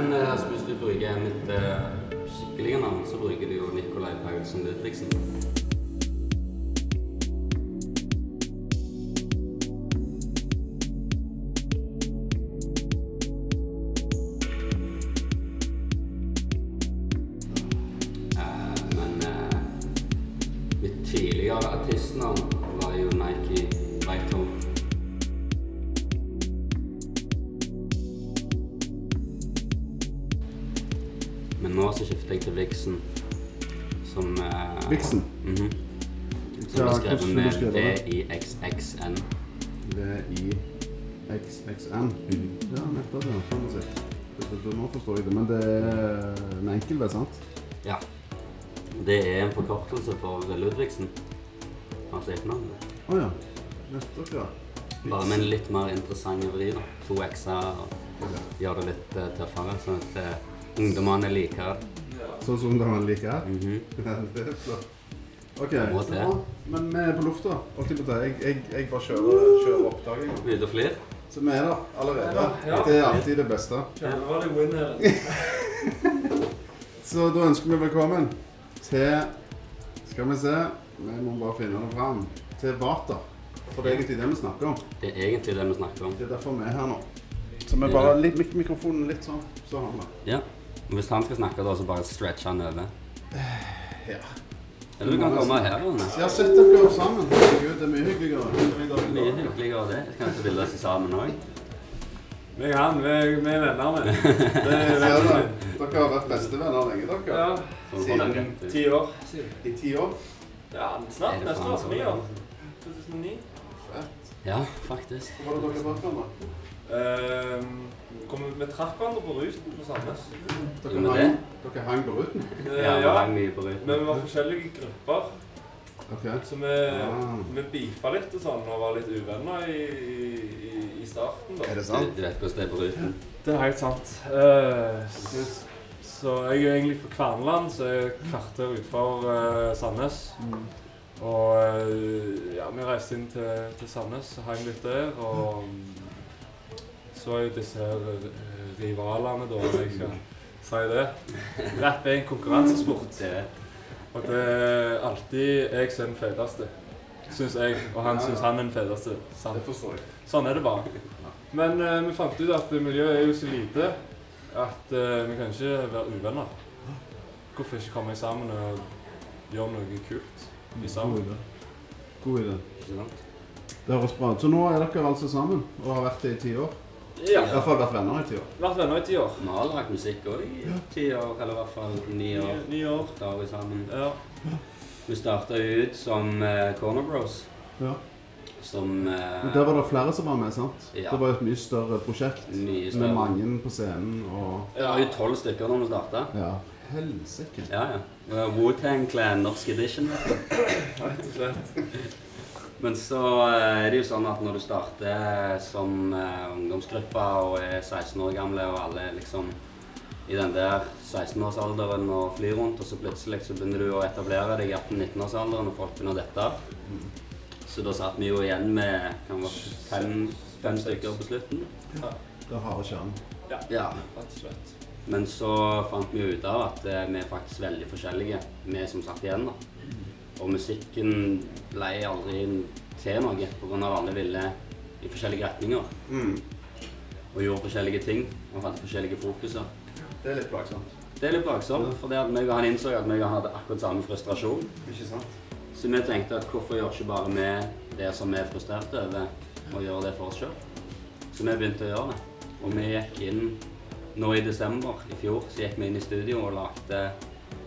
Men eh, altså, hvis du bruker mitt uh, skikkelige navn, så bruker du jo Nikolai Paulsen Ludvigsen. Uh, men uh, mitt tidligere artistnavn Vixen, som uh, Vixen? Mm -hmm. Som er skrevet med det? V-I-X-X-N. D-I-X-X-N Ja, nettopp, ja. Kan man si. Det- det- Nå forstår jeg det, men det er en enkel V, sant? Ja. Det er en forkortelse for Ludvigsen. Altså etternavnet. Å ja. Nettopp, ja. Bare med en litt mer interessant vri, da. To x-er og gjør det litt uh, tøffere, sånn at uh, ungdommene liker det. Sånn som man liker her. -hmm. det er flott. OK, så men vi er på lufta. holdt Jeg på å. Jeg, jeg, jeg bare kjører, kjører. Ute og flir. Så vi er der allerede. Ja. Det er alltid det beste. Så da ønsker vi velkommen til Skal vi se Vi må bare finne det fram. Til Vater. For det er egentlig det vi snakker om. Det er egentlig det vi snakker om. Det er derfor vi er her nå. Så vi bare litt mikrofonen litt sånn, så har vi det. Ja. Hvis han skal snakke, da, så bare stretch han over. Ja. Eller du kan komme her, Rune. Ja, sett dere sammen. Herregud, det er mye hyggeligere. Mye hyggeligere det. Kan ikke bilde oss sammen òg. Meg og han, vi er, vi er venner med. Det er dere? har vært bestevenner lenge, dere. Ja, Sånn Siden ti år. I ti år. Ja, snart neste år. Ni år. 2009. Fett. Ja, faktisk. Hvor var det dere fant hverandre? Ehm, kom, vi traff hverandre på Ruten på Sandnes. Dere, hang, dere hang på ruten? Eh, Ja, vi ja, hang mye på men vi var forskjellige grupper. Okay. Så vi, Ah. vi beefa litt og sånn, og var litt uvenner i, i, i starten. da. Er det sant? du vet hvordan det er på ruten? Det er helt sant. Uh, så jeg er egentlig fra Kverneland, så jeg er et kvarter utenfor uh, Sandnes. Mm. Og ja, vi reiste inn til, til Sandnes og hang litt der. Og så er jo disse eh, rivalene, da, om jeg skal si det. Rapp er en konkurransesport. Og det er alltid jeg som er den feteste. Syns jeg. Og han syns han er den feteste. Sant? Sånn er det bare. Men uh, vi fant ut at miljøet er jo så lite at uh, vi kan ikke være uvenner. Hvorfor ikke komme sammen og gjøre noe kult i God sammen? God idé. Det høres bra ut. Så nå er dere altså sammen og har vært det i ti år? Ja. I hvert fall vært venner i ti år. Vært venner i ti år. Vi har lagd musikk òg i ti år, eller i hvert fall ni år. Ni, ni år. Da vi sammen. Ja. Vi starta ut som uh, Corner Bros. Ja. Som uh, Men der var det flere som var med, sant? Ja. Det var et mye større prosjekt. mye Med mange på scenen og Det var jo tolv stykker da vi starta. Ja. Helsike. Ja, ja. Var Wu-Tang Clan Norsk Edition. Rett og slett. Men så eh, er det jo sånn at når du starter som eh, ungdomsgruppe og er 16 år gamle, og alle er liksom i den der 16-årsalderen og flyr rundt, og så plutselig så begynner du å etablere deg i 18-19-årsalderen, og folk begynner å dette av. Så da satt vi jo igjen med kan være fem, fem stykker på slutten. Da har vi kjernen. Ja. Rett og slett. Men så fant vi jo ut av at eh, vi er faktisk veldig forskjellige, vi som satt igjen. da. Og musikken ble aldri til noe pga. alle ville i forskjellige retninger. Mm. Og gjorde forskjellige ting og hadde forskjellige fokuser. Det er litt plagsomt. Det er litt plagsomt, for meg og han innså at vi hadde akkurat samme frustrasjon. Ikke sant? Så vi tenkte at hvorfor gjør ikke bare vi det som vi er frustrerte over, og gjør det for oss sjøl? Så vi begynte å gjøre det. Og vi gikk inn nå i desember i fjor, så gikk vi inn i studio og lagde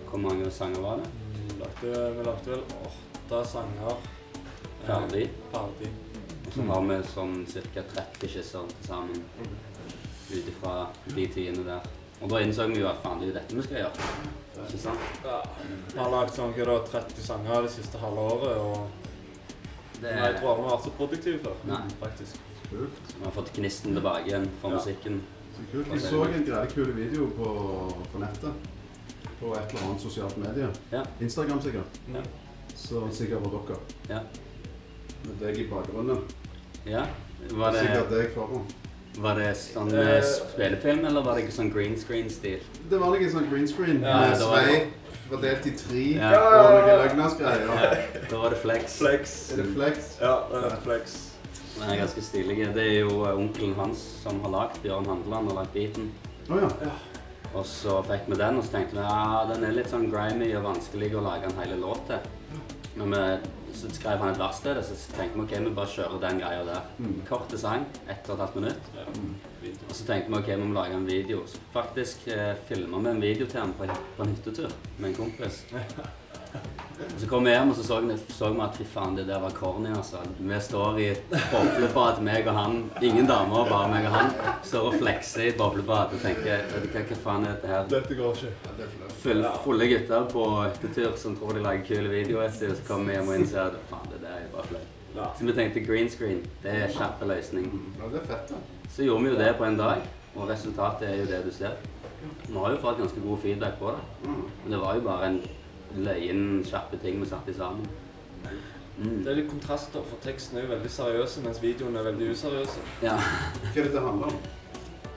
Hvor mange sanger var det? Vi lagde, vi lagde vel åtte sanger. eh, Ferdig. Ferdig. Og så har vi sånn ca. 30 skisser til sammen ut ifra de tidene der. Og da innså vi jo at faen, det er dette vi skal gjøre. Ikke sant? Ja. Vi har lagd sånn, hva 30 sanger det siste halve året, og Det Nei, jeg tror aldri vi har vært så produktive før. Nei. Faktisk. Kult. Vi har fått gnisten tilbake igjen for Ja. musikken. Så kult. Jeg så en greie kul video på, på nettet. På et eller annet sosialt medie. Ja. Instagram sikkert. Ja. Så sikkert var dere. Ja. Med deg i bakgrunnen. Ja, var det Sikkert deg foran. Var det sånn Eh, eh, spillefilm, eller var det ikke sånn green screen-stil? Det var ikke sånn green screen Ja, med svei, var- delt fordelt i tre Ja. og noen løgnersgreier. Da var det flex. Flex. Er det flex? Ja, det er flex. Den er ganske stilig. Det er jo onkelen hans som har lagd Bjørn Handeland har lagd beaten. Å ja. Og så fikk vi den, og så tenkte vi ja, den er litt sånn grimy og vanskelig å lage en hel låt til. Men vi, så skrev han et vers til det, så tenkte vi ok, vi bare kjører den greia der. Mm. Kort design, ett og et halvt minutt. Ja. Og så tenkte vi ok, vi må lage en video. Så faktisk eh, filma vi en video til han på, på en hyttetur med en kompis. Og så kom vi hjem og så så, vi, så vi at fy faen, det der var corny, altså. Vi står i boblebad, meg og han. Ingen damer, bare meg og han. Står og flekser i boblebad og tenker vet du hva, hva faen er dette her? Dette går ikke. ja det er flaut. Full, fulle gutter på hyttetur som tror de lager kule videoer, og så kommer vi hjem og innser at faen, det der er bare flaut. Ja. Så vi tenkte green screen, det er kjapp løsning. Ja, det er fett, da. Så gjorde vi jo det på en dag, og resultatet er jo det du ser. Vi har jo fått ganske god feedback på det. Mm. Men det var jo bare en løyen, kjappe ting vi satte sammen. Mm. Det er litt kontraster, for teksten er jo veldig seriøs, mens videoen er veldig useriøs. Ja. Hva er det det handler om?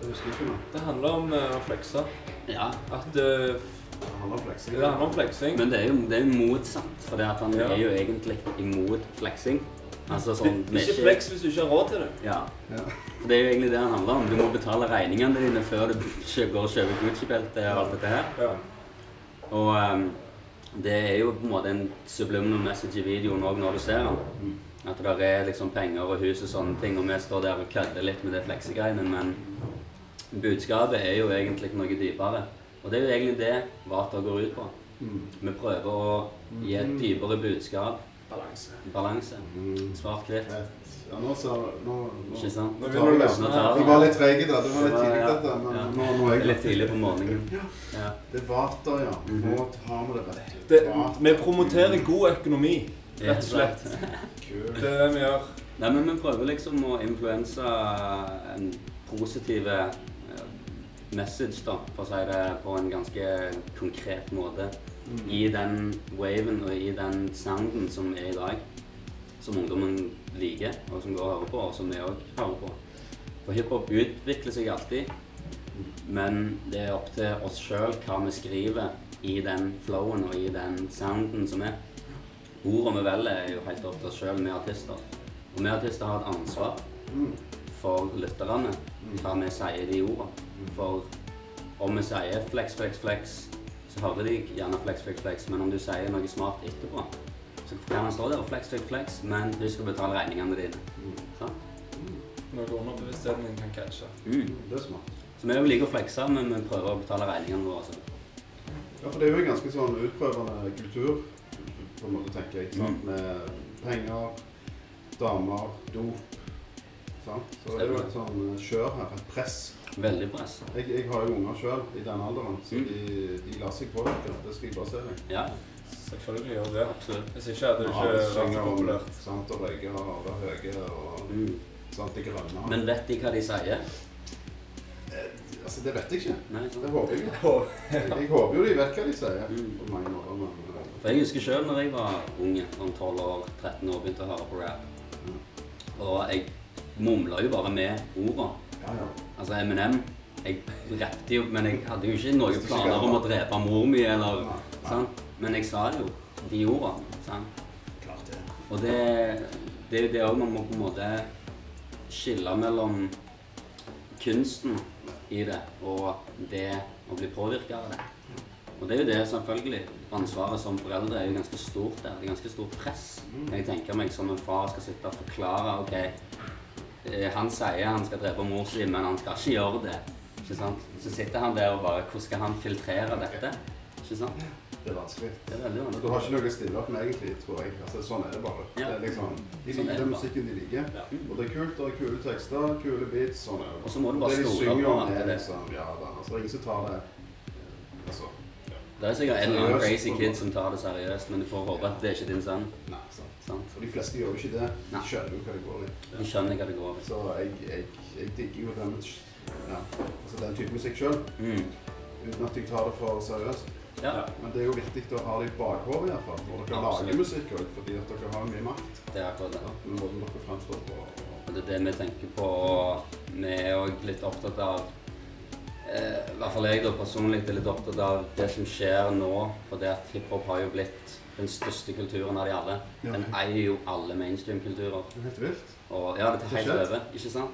Jeg husker ikke nå. Det handler om eh, å flekse. ja. At uh, Det handler om fleksing. det handler om fleksing. Men det er jo, det er motsatt, for det at han Ja. er jo egentlig imot fleksing. Altså sånn er Ikke flex hvis du ikke har råd til det. Ja. Ja. For det er jo egentlig det han handler om. Du må betale regningene dine før du går og kjøper Gucci-belte og alt dette her. Ja. Og ehm, det er jo på en måte en subliminal message i videoen òg når du ser den. At det er liksom penger og hus og sånne ting, og vi står der og kødder litt med det fleksegreiene, men budskapet er jo egentlig noe dypere. Og det er jo egentlig det Vater går ut på. Mm. Vi prøver å gi et dypere budskap, Balanse. balanse. Mm. Svart-hvitt. Ja, nå så nå, nå. Ikke sant? Nå Nå begynner du å løsne Nå vi- Det var litt treige, da. Det var litt tidlig, dette. Men Ja. nå, nå er jeg litt tidlig på morgenen. Ja. Det er vater, ja. Mhm. Nå tar vi det rett. Det, vi promoterer god økonomi, rett og slett. Kult. Det er det vi gjør. Nei, men vi prøver liksom å influense en positiv eh, message, da, for å si det på en ganske konkret måte. Mm. I den waven og i den sounden som er i dag. Som ungdommen liker, og som går og hører på, og som vi òg hører på. For hiphop utvikler seg alltid, men det er opp til oss sjøl hva vi skriver i den flowen og i den sounden som er. Ordene vi velger, er jo helt opp til oss sjøl, vi artister. Og vi artister har et ansvar for lytterne hva vi sier de ordene. For om vi sier flex, flex, flex, så hører de gjerne flex, flex, flex. Men om du sier noe smart etterpå, så gjerne han stå der og flex, flex, flex, men husk å betale regningene dine. Sant? Noe underbevisstheten din kan catche. Mm. Det er smart. Så vi er jo like å flekse, men vi prøver å betale regningene våre. Så. Ja, for det er jo en ganske sånn utprøvende kultur, på en måte, tenker jeg. Sant? Mm. Med penger, damer, dop. Sant? Så det er jo et sånn kjør her, et press. Veldig press. Jeg, jeg har jo unger sjøl i den alderen, så Mm. de, de lar seg påvirke. Det skal jeg bare se. Ja, Selvfølgelig gjør det. absolutt. Hvis ikke hadde det ikke vært så populært. sant, og røyker og være høye og Mm. sant, det grønne. Men vet de hva de sier? Eh, altså, det vet jeg ikke. Nei, Det håper jeg jo. Jeg, håper jo de vet hva de sier. Mm. På mange måter, men eh, For jeg husker sjøl når jeg var unge, om 12 år, 13 år, begynte å høre på rap. Og jeg mumla jo bare med orda. ja, ja. Altså Eminem Jeg rappte jo, men jeg hadde jo ikke noen planer om å drepe mor mi eller Nei, nei. sant? Men jeg sa det jo, de ordene. Sant? Klart det. Og det, det er jo det òg man må på en måte skille mellom kunsten i det og det å bli påvirka av det. Og det er jo det, selvfølgelig. Ansvaret som foreldre er jo ganske stort der. Det er ganske stort press. Jeg tenker meg som en far skal sitte og forklare ok, eh, han sier han skal drepe mor si, men han skal ikke gjøre det. Ikke sant? Så sitter han der og bare Hvordan skal han filtrere dette? Ikke sant? Det er vanskelig. Det er veldig vanskelig. Du har ikke noe å stille opp med, egentlig, tror jeg. Altså, sånn er det bare. Ja. Det er liksom, de Sånn er liker den musikken de liker. Ja. Og det er kult, det er kule tekster, kule beats. Sånn er det. Og så må du bare stole på at det er liksom, ja da. Altså, ingen som tar det eh, Altså, Det er sikkert en eller annen crazy kid som tar det seriøst, men du får håpe at det er ikke din sønn. nei, sant. Sant? For de fleste gjør jo ikke det. De skjønner jo hva det går i. De skjønner hva det går i. Så jeg, jeg, jeg digger jo den, ja, altså den type musikk sjøl, Mm. uten at jeg tar det for seriøst. Ja, Men det er jo viktig å ha det i bakhodet, iallfall. Når dere Absolutt. lager musikk òg, fordi at dere har mye makt. det er akkurat det. Ja, måten dere fremstår på. og- det er det vi tenker på vi er òg litt opptatt av eh, I hvert fall jeg da personlig er litt opptatt av det som skjer nå. For det at hiphop har jo blitt den største kulturen av de alle. Den eier jo alle mainstream-kulturer. Er helt vilt. Og ja, det er helt over, ikke sant?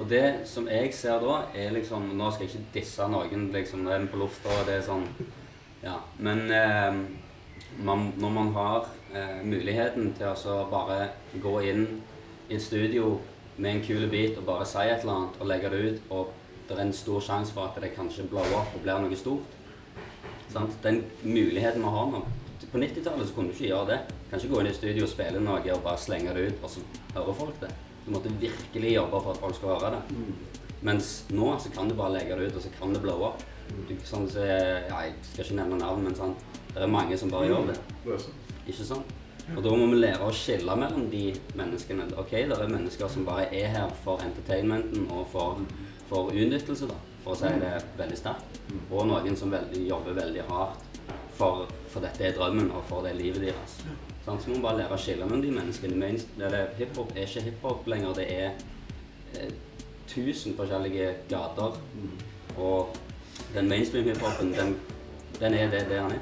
Og det som jeg ser da, er liksom Nå skal jeg ikke disse noen, liksom, nå er på lufta, og det er sånn Ja. Men eh, man, når man har eh, muligheten til å bare gå inn i et studio med en kul bit og bare si et eller annet og legge det ut, og det er en stor sjanse for at det kanskje blower opp og blir noe stort. Sant? Den muligheten vi har nå På 90-tallet så kunne du ikke gjøre det. Du kan ikke gå inn i studio og spille noe og bare slenge det ut, og så hører folk det. Du måtte virkelig jobbe for at folk skal høre det. Mens nå så kan du bare legge det ut, og så kan det blowe opp. Sånn, så, ja, jeg skal ikke nevne navn, men sånn, det er mange som bare gjør det. Det er sånn. Og da må vi lære å skille mellom de menneskene. Ok, det er mennesker som bare er her for entertainmenten og for, for utnyttelse, da, for å si det veldig sterkt. Og noen som veldig, jobber veldig hardt for, for dette er drømmen og for det er livet deres. Sånn, Så må vi bare lære å skille mellom de menneskene. Hiphop er ikke hiphop lenger, det er eh, tusen forskjellige gater. Og den mainstream-hiphopen, den, den er det, det han er.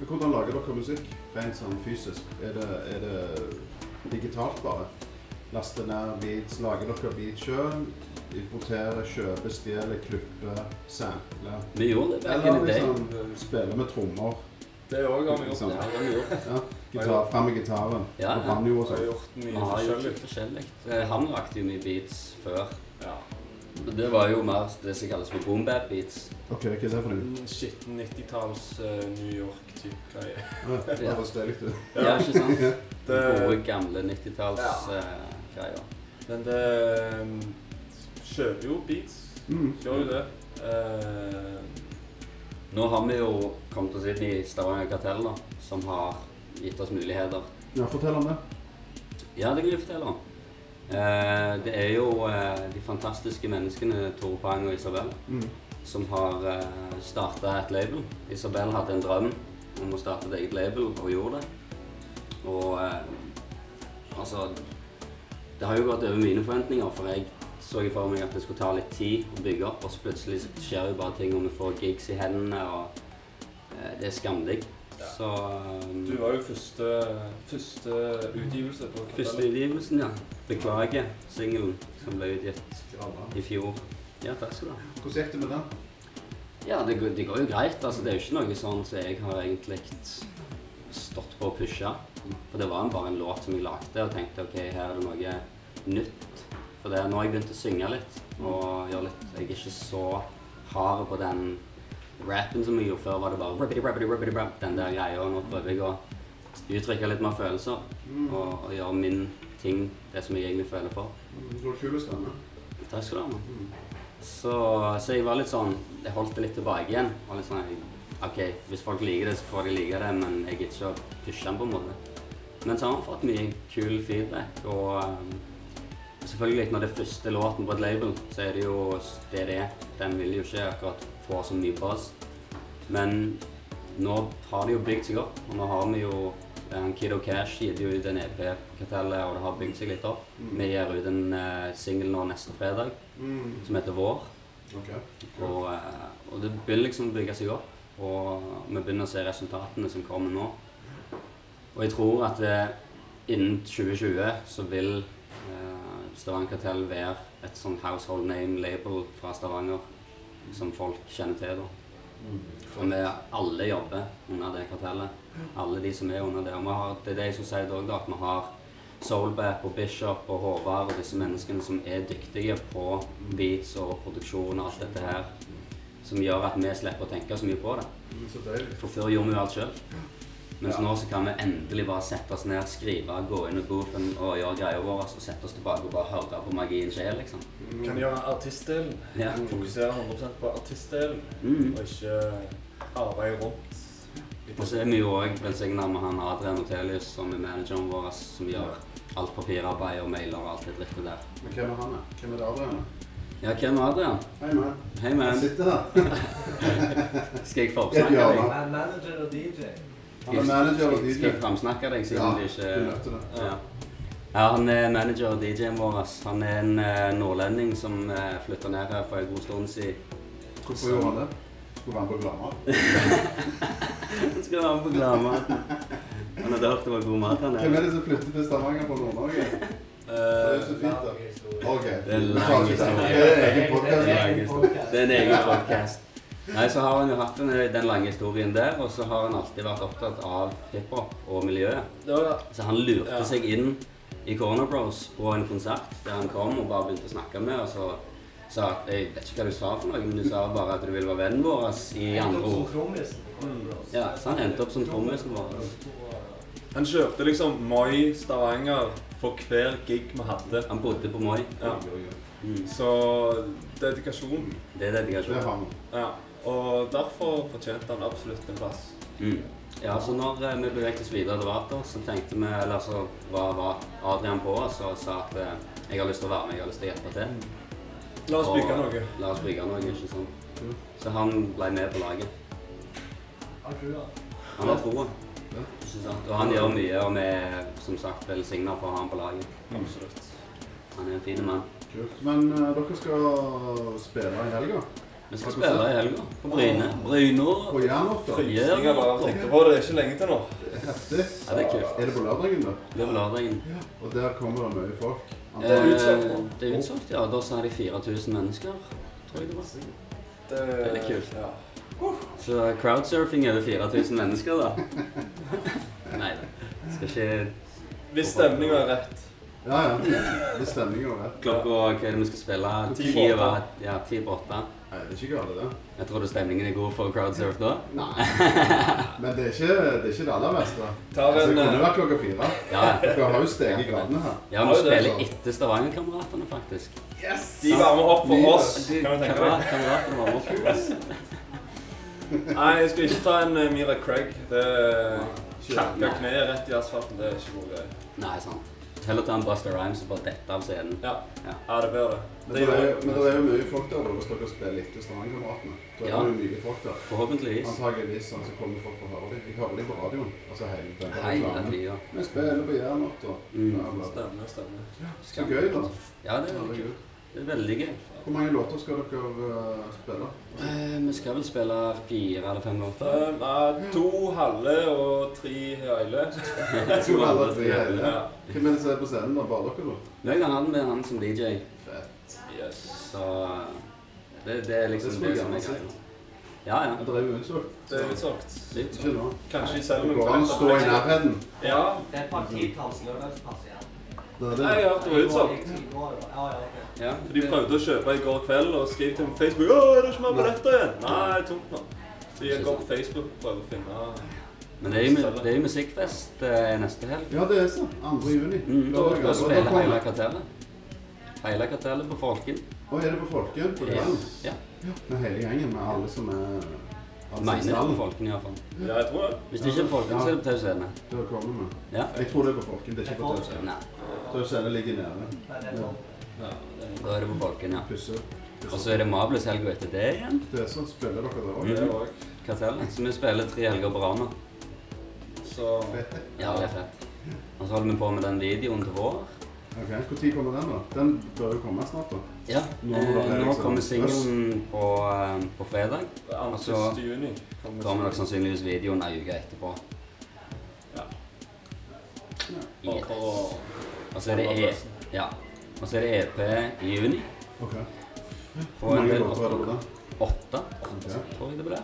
Men hvordan lager dere musikk rent sånn fysisk? Er det, er det digitalt bare? Laster ned beats, lager dere beats sjøl? Importerer, kjøper, stjeler, klipper, sampler? Vi gjorde det back in Eller the day. liksom spiller med trommer? Det òg har vi gjort. Sånn. Ja, det har vi gjort. Ja, gitar, Frem med gitaren Ja, og banjo og sånn. gjort Vi mye har gjort forskjellig. forskjellig. Eh, Han rakte jo mye beats før. Det var jo mer det som kalles for boom bap beats. OK, hva er det for noe? En Skitten 90-talls uh, New York-type greie. Ja, det høres deilig ut. Ja, ikke sant? Det, Gode, gamle 90-tallsgreier. Ja. eh, greier. men det um, kjøper jo beats. Mm. Gjør jo det. Uh, Nå har vi jo kommet oss inn i Stavanger Kartell, da, som har gitt oss muligheter. Ja, fortell om det. Ja, det kan jeg fortelle om. Eh, det er jo eh, de fantastiske menneskene Tore Pang og Isabel Mm. som har eh, starta et label. Isabel hadde en drøm om å starte et eget label, og gjorde det. Og eh, altså Det har jo gått over mine forventninger, for jeg så jo for meg at det skulle ta litt tid å bygge opp, og så plutselig skjer jo bare ting, og vi får gigs i hendene, og det er skamdigg. Så um, du var jo første, første utgivelse på Første utgivelsen, ja. Beklager singelen som ble utgitt i fjor. Ja, takk skal du ha. Hvordan gikk det med den? Ja, det, går- det går jo greit. Altså, det er jo ikke noe sånn som jeg har egentlig stått på å pushe. For det var en- bare en låt som jeg lagde og tenkte ok, her er det noe nytt. For det, nå har jeg begynt å synge litt og gjøre litt Jeg er ikke så hard på den rappen som jeg gjorde før. var det bare rappity, rappity, rappity, rap, den der greia. og Nå prøver jeg å uttrykke litt mer følelser og, og gjøre min ting, det som jeg egentlig føler for. Mm, Du har kul stemme. Takk skal du ha. Mm. Så, så jeg var litt sånn Jeg holdt det litt tilbake igjen. Var litt sånn, OK, hvis folk liker det, så får de like det, men jeg gidder ikke å pushe den på en måte. Men så har vi fått mye kul feedback, og um, selvfølgelig når det er første låten på et label, så er det jo det det er. Den vil jo ikke akkurat få så mye på oss. Men nå har det jo bygd seg opp, og nå har vi jo en Kid og Cash gitt ut en EP-kartellet, og det har bygd seg litt opp. Vi gir ut en uh, singel nå neste fredag Mm. som heter Vår. Okay. Og, uh, og det begynner liksom å bygge seg opp. Og vi begynner å se resultatene som kommer nå. Og jeg tror at uh, innen 2020 så vil eh, Stavanger Kartell være et sånn household name-label fra Stavanger som folk kjenner til. da. For vi alle jobber under det kartellet. Alle de som er under det. Og vi har, det er det jeg skulle si dag da, at vi har Soulbap og Bishop og Håvard og disse menneskene som er dyktige på beats og produksjon og alt dette her. Som gjør at vi slipper å tenke så mye på det. Mm. For før gjorde vi jo alt sjøl. Mens Ja. nå så kan vi endelig bare sette oss ned, skrive, gå inn i boothen og gjøre greia vår. Og sette oss tilbake og bare høre på magien skje, liksom. Mm. Kan gjøre artistdelen. Ja. Fokusere 100 på artistdelen, Mm. og ikke arbeide rundt. Og så er vi jo òg velsigna med han Adrian Otelius, som er manageren vår, som gjør alt papirarbeid og mailer og alt det drittet der. Men hvem er han? da? Hvem er det Adrian? Ja, hvem er Adrian? Hei, man. Hei, man. Jeg sitter her. Skal jeg få oppsnakke deg? Manager og DJ. Han er manager og Skal DJ. jeg framsnakke deg siden Ja, du ikke nødt til det. ja. Ja, Han er manager og DJ-en vår. Han er en eh, nordlending som uh, flytta ned her for en god stund siden. Hvorfor gjorde han det? Skulle være med på Glammer? Han skal være med på Gladmat. Han hadde hørt det var god mat her Hvem er det som flytter til Stavanger fra Nord-Norge? Det er jo så fint, da. OK. Det er en lang historie. Det er egen podcast. Det en egen historie. Nei, så har han jo hatt den, den lange historien der, og så har han alltid vært opptatt av hiphop og miljøet. Det var Så han lurte Ja. seg inn i Corner Bros på en konsert der han kom og bare begynte å snakke med og så sa at jeg vet ikke hva du sa for noe, men du sa bare at du ville være vennen vår ass, i andre ord. Ja, Så han endte opp som trommisen vår. Han kjørte liksom Moi Stavanger for hver gig vi hadde. Han bodde på Moi. Ja. Mm. Så dedikasjon. Det er Det dedikasjon. har han. Ja. Og derfor fortjente han absolutt en plass. Mm. Ja, så når eh, vi beveget oss videre til Vater, så tenkte vi, eller så var, var Adrian på oss og sa at eh, jeg har lyst til å være med, jeg har lyst til å hjelpe til. La oss bygge noe. La oss bygge noe, ikke sant. Mm. Så han ble med på laget. Han har troa. Ja. Ikke sant? Og han gjør mye, og vi er som sagt velsigna for å ha han på laget. Absolutt. Han er en fin mann. Kult. Men eh, dere skal spille i helga? Vi skal spille i helga på Bryne. Bryne. På Jernåtta? Frysninger bare av på det. Det er ikke lenge til nå. Heftig. Ja, det er kult. Er det på lørdagen, da? Det er på lørdagen. Og der kommer det mye folk? Eh, utsolgt det er utsolgt, ja. Da sa de 4000 mennesker, tror jeg det var. Det, er litt kult. Ja. Så crowdsurfing er det 4000 mennesker, da. Nei da. Skal ikke Hvis stemninga er rett. Ja, ja. Det stemmer jo, det. Klokka Hva er det vi skal spille? Ti på over åtte. Ja, ti på åtte. Nei, det er ikke galt, det. Jeg tror du stemningen er god for crowdsurf da. Nei. Men det er ikke det, er ikke det aller verste. Ta Altså, det kunne eh, vært klokka fire. Ja, Dere har jo steget i gradene her. ja vi spiller så. etter Stavanger-kameratene, faktisk. De varmer opp for oss, kan vi tenke deg. Kameratene varmer opp for oss. Nei, jeg skal ikke ta en uh, Mira Craig. Det Kakka kneet rett i asfalten, det er ikke noe gøy. Nei, sant. Heller ta en Buster Rhymes og bare dette av scenen. Ja. Ja. ja, det bør det. Men Det er, jo- men det er jo mye folk der hvis dere spiller etter Stavanger-kameratene. Da er Ja. det mye folk der. Forhåpentligvis. Antageligvis sånn så kommer folk for å høre dem. Jeg hører dem på radioen. Altså hele den reklamen. Ja. Vi spiller på Jernåtta. Mm. Bla, bla. Stemmer, stemmer. Så gøy, da. Ja, det er veldig kult. Det er veldig gøy. Hvor mange låter skal dere uh, spille? Eh, vi skal vel spille fire eller fem låter. Um, nei, to halve og tre hele. To halve og tre hele? Ja. Hvem er det som er på scenen? da? Bare dere, da? Jeg kan ha den med han som DJ. Fett. Yes. Så det, det er Det liksom skulle det som er greia. Ja, ja. Det er jo utsolgt. Det er utsolgt. Litt er. Kanskje selv om Det går an å stå i nærheten. Ja. Det er et par titalls lørdagspass igjen. Det Nei, jeg det. det var utsolgt. Ja, ja. Ja, For De prøvde å kjøpe i går kveld og skrev til meg på Facebook Å, er det ikke mer billetter igjen? Nei, det er tomt nå. Så jeg går på Facebook og prøver å finne Men det er jo, det er jo musikkfest eh, neste helg. Ja, det er så. 2. juni. Mm, da da spille kommer- hele kartellet. Hele kartellet på Folken. Og er det på Folken på kvelden? Ja. Med hele gjengen, med alle som er Mener det er skal. på Folken iallfall. Ja, jeg tror det. Hvis det ikke er på Folken, så er det på Tau Scene. Har kommet med. Ja. Jeg tror det er på Folken, det er ikke på Tau Nei, Tau Scene ligger nede. Ja, da er det på Folken, ja. Pusse. Og så er det Mablus-helga etter det igjen. Det er sånn spiller dere der òg. er også. Kartellet. Så vi spiller tre helger på rad nå. Så Ja, det er fett. Og så holder vi på med den videoen til vår. Ok, Når kommer den, da? Den bør jo komme snart, da. Ja. Nå Eh, nå kommer singelen på, eh, på fredag. 2. så juni kommer nok sannsynligvis videoen ei uke etterpå. Ja. Ja. Bare Og så er det e ja. Og så er det EP i juni. Ok. Hvor en mange del låter er det på den? åtte, tror jeg det blir.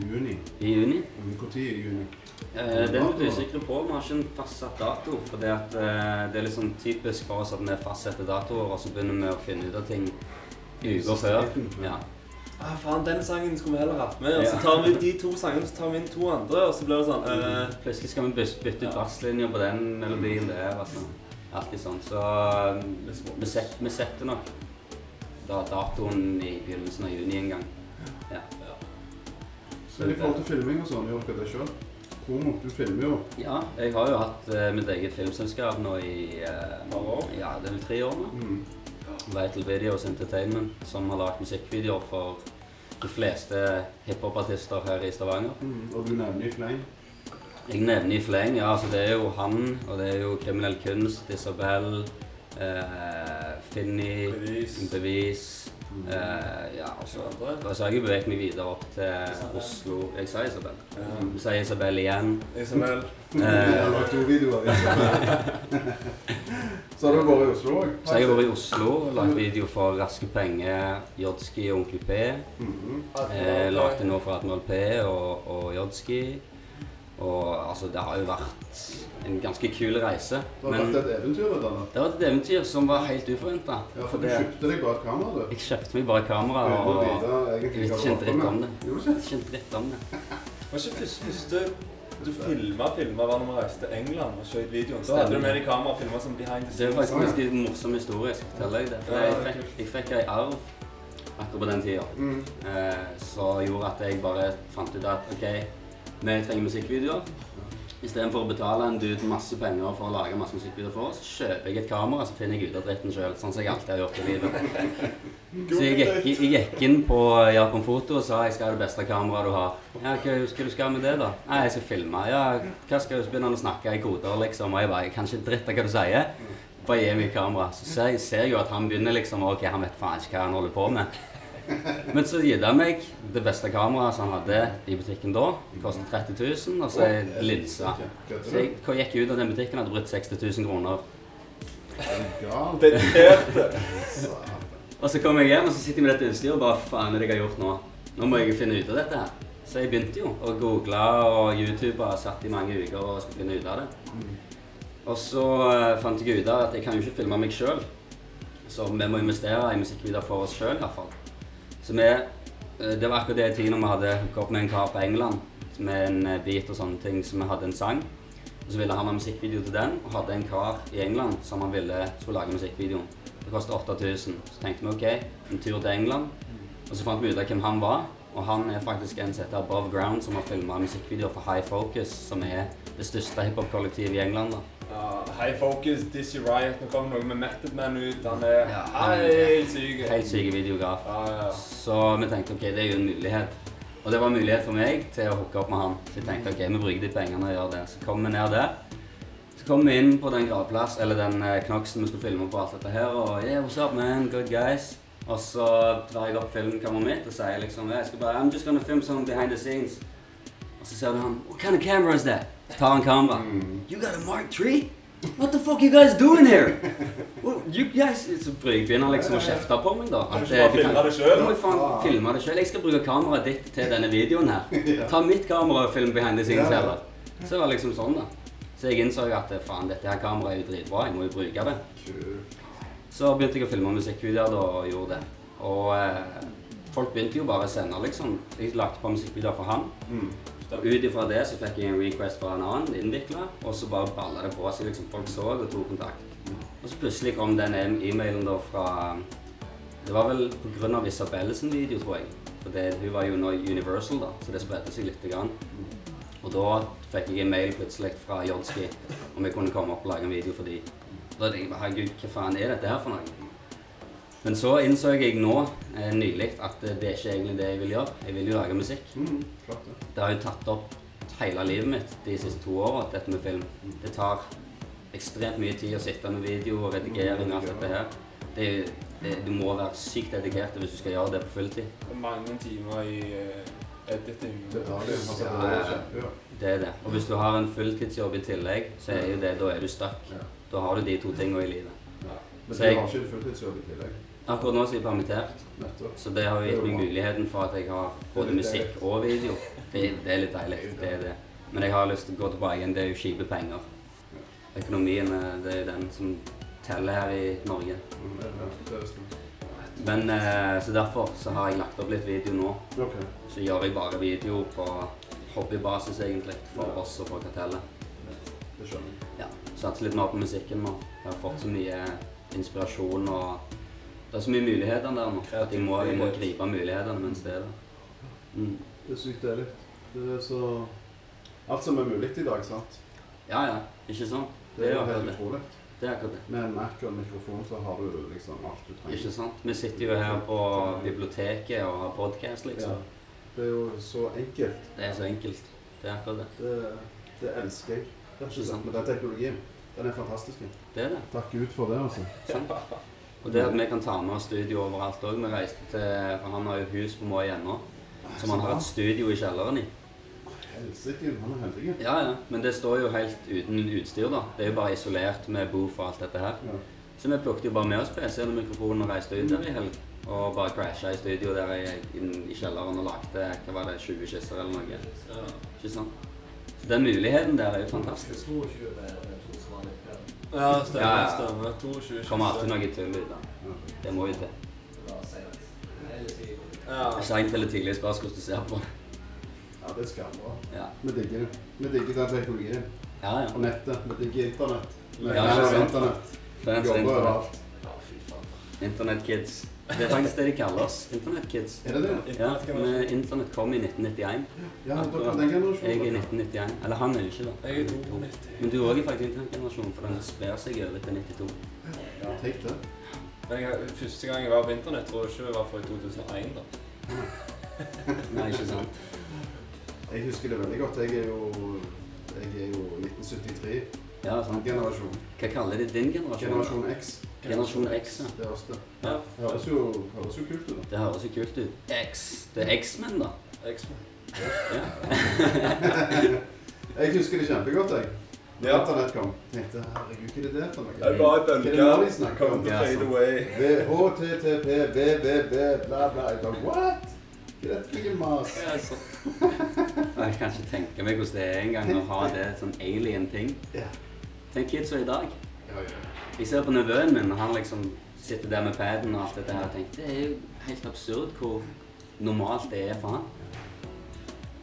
I juni. I juni. Når i juni? Eh, den er vi usikre på. Vi har ikke en fastsatt dato. For det, at, eh, det er litt sånn typisk for oss at vi fastsetter datoer, og så begynner vi å finne ut av ting uker før. Ja. Ah, faen, den sangen skulle vi heller hatt med. Og så tar vi de to sangene, så tar vi inn to andre, og så blir det sånn eh, Plutselig skal vi bytte, bytte ut Ja. basslinjer på den melodien der. Altså. Alltid sånn. Så eh, vi, setter, vi setter nok da, datoen i begynnelsen av juni en gang. Ja. Så Men i forhold til filming og sånn, gjør dere det sjøl? Promo, du filmer jo. Ja, jeg har jo hatt uh, mitt eget filmselskap nå i uh, Ja, det er vel tre år nå. Mm. Vital Videos Entertainment, som har lagd musikkvideoer for de fleste hiphopartister her i Stavanger. Mm. Og du nevner i fleng. Jeg nevner i fleng, ja. Altså det er jo han, og det er jo Kriminell kunst, Isabel, uh, Finni, Bevis. Bevis. Eh, ja, og så har jeg beveget meg videre opp til Oslo. Jeg sa Isabel. Ja. Jeg sier Isabel igjen. Isabel. Jeg har lagt to videoer. Så har du vært i Oslo òg? så jeg har vært i Oslo, lagd video for Raske Penger, Jodski og Onkel P. Mhm. Eh, lagde nå for Admiral P og, og Jodski. Og altså, det har jo vært en ganske kul reise. Det har vært et eventyr, nå. det var et eventyr som var helt uforventa. Ja, for du kjøpte deg bare et kamera, du. Jeg kjøpte meg bare kamera og jeg visste ikke en dritt om det. Jeg ikke? vet dritt om det. Var ikke første, første du filma filma var når vi reiste til England og skjøt videoen? Da hadde du med deg kamera og filma som behind the scenes. Det er faktisk en ganske morsom historie. skal jeg fortelle deg det. For jeg fikk, jeg fikk ei arv akkurat på den tida. Mm. Eh, som gjorde at jeg bare fant ut at OK, vi trenger musikkvideoer. Istedenfor å betale en dude masse penger for å lage masse musikkvideoer for oss, kjøper jeg et kamera så finner jeg ut av dritten sjøl. Sånn som jeg alltid har gjort i livet. Så jeg gikk, jeg gikk inn på Japan Foto og sa jeg skal ha det beste kameraet du har. Ja, hva, skal du skal med det, da? Nei, jeg skal filme. Ja, hva skal du begynne å snakke i koder, liksom. Og jeg bare jeg kan ikke dritt av hva du sier. Bare gi meg kamera. Så ser jeg ser jeg jo at han begynner liksom OK, han vet faen ikke hva han holder på med. Men så gitt han meg det beste kameraet som han hadde i butikken da. Det kostet 30 000, og så ei linse. Så jeg jeg gikk ut av den butikken og hadde brukt 60 000 kroner. Og så kom jeg hjem og så sitter jeg med dette utstyret og bare faen er det jeg har gjort nå? Nå må jeg finne ut av dette her. Så jeg begynte jo å google og YouTube og satt i mange uker og skulle finne ut av det. Og så eh, fant jeg ut av at jeg kan jo ikke filme meg sjøl. Så vi må investere i musikkvideoer for oss sjøl iallfall. Så vi eh, Det var akkurat det tiden da vi hadde opp med en kar på England med en eh, beat og sånne ting, så vi hadde en sang. Og så ville han ha musikkvideo til den, og hadde en kar i England som han ville skulle lage musikkvideoen. Det kostet 8000. Så tenkte vi OK, en tur til England. Og så fant vi ut av hvem han var. Og han er faktisk en som heter Above Ground, som har filma musikkvideoer for High Focus, som er det største hiphop-kollektivet i England. da. Ja, high Focus, Dizzy Riot. Nå kommer noe med Method Man ut. Han er Ja, helt syk. Helt syk videograf. Ja, ja. Så vi tenkte ok, det er jo en mulighet. Og det var en mulighet for meg til å hooke opp med han. Så jeg tenkte ok, vi bruker de pengene og gjør det. Så kom vi ned der. Så kom vi inn på den gravplass, eller den eh, knoksen vi skulle filme på alt dette her. Og yeah, what's up man, good guys. Og så drar jeg opp filmkameraet mitt og sier liksom jeg skal bare, I'm just gonna film some behind the scenes. Og så ser du han What kind of camera is that? Så en kamera. You got a Mark III? What the fuck you guys doing here? Well, you guys, så begynner liksom å kjefte på meg, da. At, du filme det selv, må jeg faen faen filme det sjøl. Jeg skal bruke kameraet ditt til denne videoen her. Ta mitt kamera og film behind the scenes Ja, ja. heller. Så det var liksom sånn, da. Så jeg innså jo at eh, faen, dette her kameraet er jo dritbra, jeg må jo bruke det. Så begynte jeg å filme musikkvideoer da, og gjorde det. Og eh, folk begynte jo bare å sende, liksom. Jeg lagde på musikkvideoer for han. Og ut ifra det så fikk jeg en request fra en annen innvikler, og så bare balla det på seg. liksom Folk så og tok kontakt. Og så plutselig kom den e-mailen da fra Det var vel pga. Isabelle sin video, tror jeg. For det, hun var jo nå Universal, da, så det spredte seg lite grann. Og da fikk jeg en mail plutselig fra Jodski om jeg kunne komme opp og lage en video for dem. Da tenkte jeg bare, herregud, hva faen er dette her for noe? Men så innså jeg nå, eh, nylig, at eh, det er ikke egentlig det jeg vil gjøre. Jeg vil jo lage musikk. Mm. Klart det. Det har jo tatt opp hele livet mitt de siste to åra, dette med film. Det tar ekstremt mye tid å sitte med video og redigering og alt dette her. Det, det, du må være sykt dedikert hvis du skal gjøre det på fulltid. Mange timer i eh, editing. Det tar det. Altså, Ja, det er ja, ja. Det er det. Og hvis du har en fulltidsjobb i tillegg, så er jo det, da er du stuck. Ja. Da har du de to tingene i livet. Men Så du jeg- har ikke en fulltidsjobb i tillegg? Akkurat nå så er jeg permittert, så det har jo gitt meg muligheten for at jeg har både musikk og video. Det, det er litt deilig. Det er det. Men jeg har lyst til å gå tilbake igjen. Det er jo kjipe penger. Økonomien eh, det er den som teller her i Norge. Mm. Men eh, Så derfor så har jeg lagt opp litt video nå. Så gjør jeg bare video på hobbybasis, egentlig, for oss og for kartellet. Det skjønner jeg. Ja, Satser litt mer på musikken nå. Jeg har fått så mye inspirasjon og Det er så mye muligheter der nå. At jeg må, jeg må gripe mulighetene mens det er der. Mm. Det er sykt deilig. Det er så Alt som er mulig i dag, sant? Ja, ja. Ikke sant? Det er jo helt utrolig. Det er akkurat det. Med en Mac og en mikrofon så har du liksom alt du trenger. Ikke sant? Vi sitter jo her på biblioteket og har podkast, liksom. Ja. Det er jo så enkelt. Det er så enkelt. Det er akkurat det. Det, Det elsker jeg. Det er Ikke sant? Men den teknologien, den er fantastisk. Det er det. Takk Gud for det, altså. Sant? Og det at vi kan ta med oss studio overalt òg. Vi reiste til For han har jo hus på Moi ennå, som han har et studio i kjelleren i. Helsike, han er heldig. Ja, ja. Men det står jo helt uten utstyr, da. Det er jo bare isolert med bo og alt dette her. Ja. Så vi plukket jo bare med oss PC-en og mikrofonen og reiste ut der i helg. Og bare crasha i studio der i, i kjelleren og lagde hva var det, 20 skisser eller noe. Ja. Ikke sant? Så den muligheten der er jo fantastisk. 22 Ja, stemmer. Ja, ja. stemmer. 22 Kommer alltid noe tull ut da. Ja. Det må jo til. Ja. Seint eller tidlig spørs hvordan du ser på. ja, det skal bra. Ja, Vi digger det. Vi digger den teknologien. ja. ja. Og nettet. Vi digger internett. Vi Ja, er internett. Fans Jobber overalt. Ja, fy faen. Internett-kids. Det er faktisk det de kaller oss. Internettkids. Er det det? Ja, men Internett kom i 1991. Ja, dere er den generasjonen. Jeg er i 1991. Eller han er jo ikke det. Jeg er 92. Men du er også faktisk internettgenerasjonen, for den sprer seg over til 92. Ja, tenk det. Men jeg, første gang jeg var på internett, tror jeg ikke det var for i 2001. da. Nei, ikke sant? Jeg husker det veldig godt. Jeg er jo, jeg er jo 1973. Ja, sant. Generasjon. Hva kaller de din generasjon? Generasjon X. Generasjon X, ja. Det er det. Ja. Det høres jo, høres jo kult ut, da. Det høres jo kult ut. X. Det er X-Men, da. X-Men. Ja. Jeg husker det kjempegodt, jeg. Ja. internett kom. tenkte herregud, hva er det der for noe? Det er bare til å Ja, fade away. VHTTP, VVV, bla, bla. Jeg bare, what? Hva er dette for mas? Ja, så. Jeg kan ikke tenke meg hvordan det er engang å ha det sånn alien-ting. Ja. Tenk kidsa i dag. Jeg ser på nevøen min, og han liksom sitter der med paden og alt dette her og tenker det er jo helt absurd hvor normalt det er for han.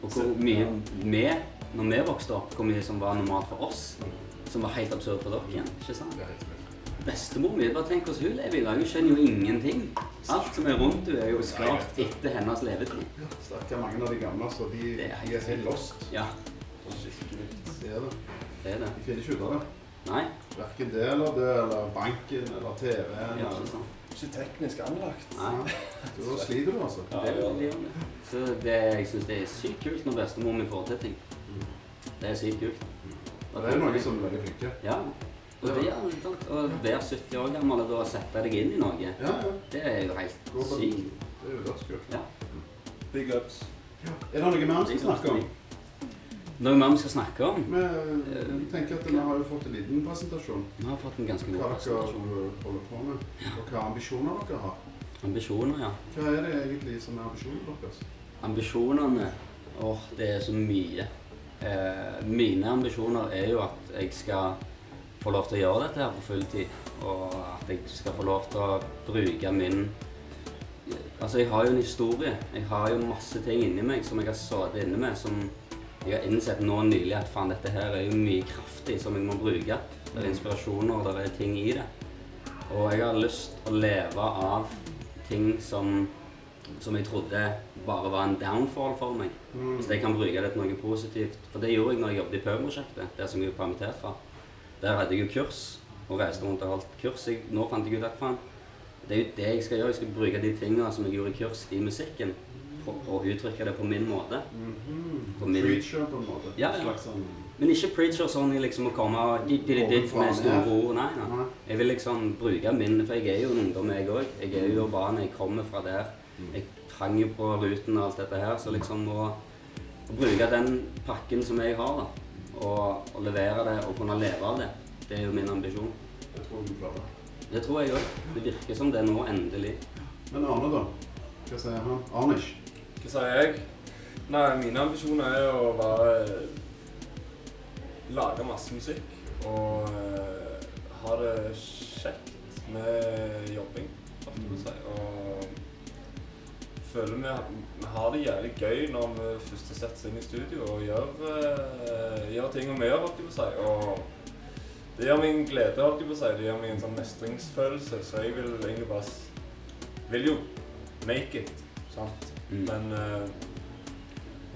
Og hvor mye vi, når vi vokste opp, hvor mye som var normalt for oss, som var helt absurd for dere igjen. ikke sant? Bestemor mi, bare tenk hvordan hun lever i dag. Hun skjønner jo ingenting. Alt som er rundt henne, er jo skapt etter hennes levetid. Stakkar mange av de gamle, så de, er helt de er helt lost. Ja, Det er det. det er det. De finner ikke ut av det. Nei, Hverken det eller det, eller banken, eller TV-en. ja, eller- ikke. Ikke teknisk anlagt. Nei. Da sliter du, altså. Ja, Det gjør det. Så det, jeg syns det er sykt kult når bestemor mi får til ting. Det er sykt kult. Og det er noen som er veldig flinke. Ja. Og det er? Å være 70 år gammel og sette deg inn i noe, Ja, ja. det er jo helt sykt. Det er jo dødskult. Ja. Big ups. Er det noe mer vi skal snakke om? Noe mer vi skal snakke om? Vi tenker at vi har jo fått en liten presentasjon. Vi har fått en ganske Hva dere presentasjon. holder på med, og hva ambisjoner dere har. Ambisjoner, ja. Hva er det egentlig som er ambisjonene deres? Ambisjonene Åh, det er så mye. Eh, mine ambisjoner er jo at jeg skal få lov til å gjøre dette her på fulltid. Og at jeg skal få lov til å bruke min Altså, jeg har jo en historie. Jeg har jo masse ting inni meg som jeg har sittet inne med, som jeg har innsett nå nylig at faen, dette her er jo mye kraftig som jeg må bruke. Det er inspirasjoner, og det er ting i det. Og jeg har lyst å leve av ting som som jeg trodde bare var en downfall for meg. Mm. Hvis jeg kan bruke det til noe positivt. For det gjorde jeg når jeg jobbet i Pø-prosjektet, der som jeg var permittert fra. Der hadde jeg jo kurs, og reiste rundt og holdt kurs. Jeg, nå fant jeg ut at faen, det er jo det jeg skal gjøre. Jeg skal bruke de tingene som jeg gjorde i kurs i musikken, og uttrykke det på min måte. Mhm. På min- Preacher, på en måte. Ja, ja. Sånn Men ikke preacher sånn i liksom å komme ditt med store ord. Nei, nei. Nei. Jeg vil liksom bruke min, for jeg er jo en ungdom, jeg òg. Jeg er jo urban, jeg kommer fra der. Jeg hang jo på ruten og alt dette her, så liksom å, å bruke den pakken som jeg har, da, og, og levere det og kunne leve av det, det er jo min ambisjon. Jeg tror du klarer det. Det tror jeg òg. Det virker som det nå, endelig. Men Arne, da? Hva sier han? Arnish? Hva sier jeg? Nei, mine ambisjoner er å bare lage masse musikk og eh, ha det kjekt med jobbing, jeg å si. Og føler vi, vi har det jævlig gøy når vi først setter oss inn i studio og gjør, eh, gjør ting vi gjør, holdt å si. Og det gjør meg en glede, holdt jeg på å si. Det gjør meg en sånn mestringsfølelse, så jeg vil egentlig bare Vil jo make it, sant? Mm. Men uh,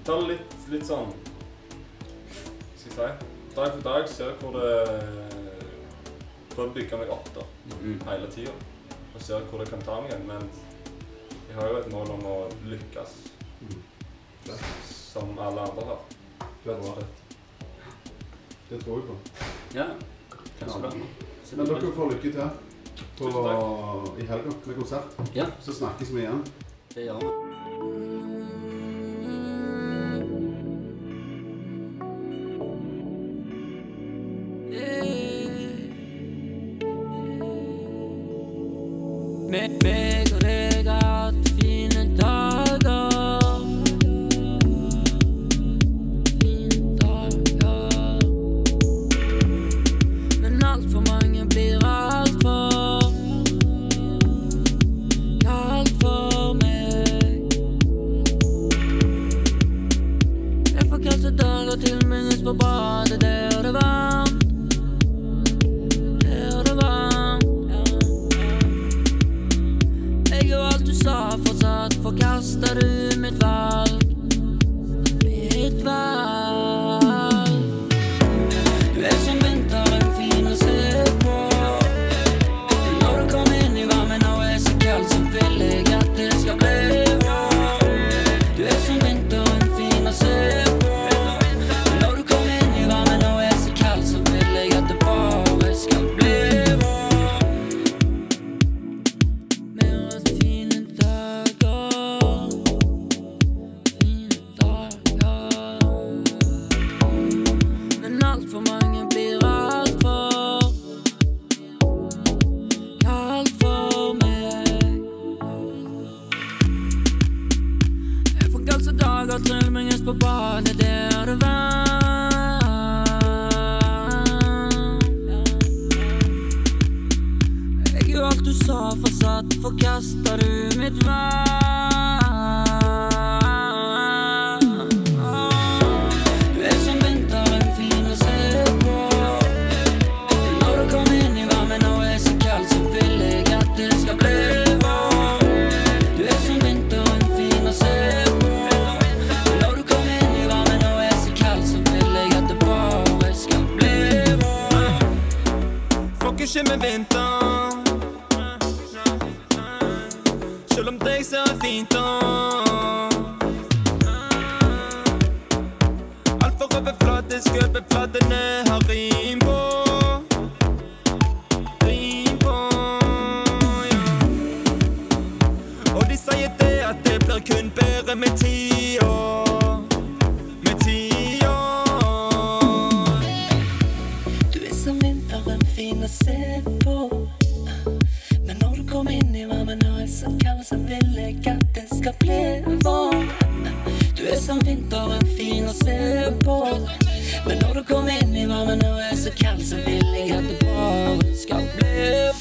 tar det litt, litt sånn Hva skal jeg si? Dag for dag ser jeg hvor det Prøver å bygge meg opp da, mm. hele tida. Og ser hvor det kan ta meg igjen, Men jeg har jo et mål om å lykkes. Mm. Som alle andre har. Rett og slett. Det tror jeg på. Ja. Kanskje det. Men dere får lykke til på, i helga med konsert. Ja. Så snakkes vi igjen. Det gjør vi. Mm-hmm. blir kun bedre med tida. Med tida. Du er som vinteren, fin å se på. Men når du kommer inn i varmen og er så kald, så vil jeg at det skal bli varm. Du er som vinteren, fin å se på. Men når du kommer inn i varmen og er så kald, så vil jeg at det bare skal bli varm.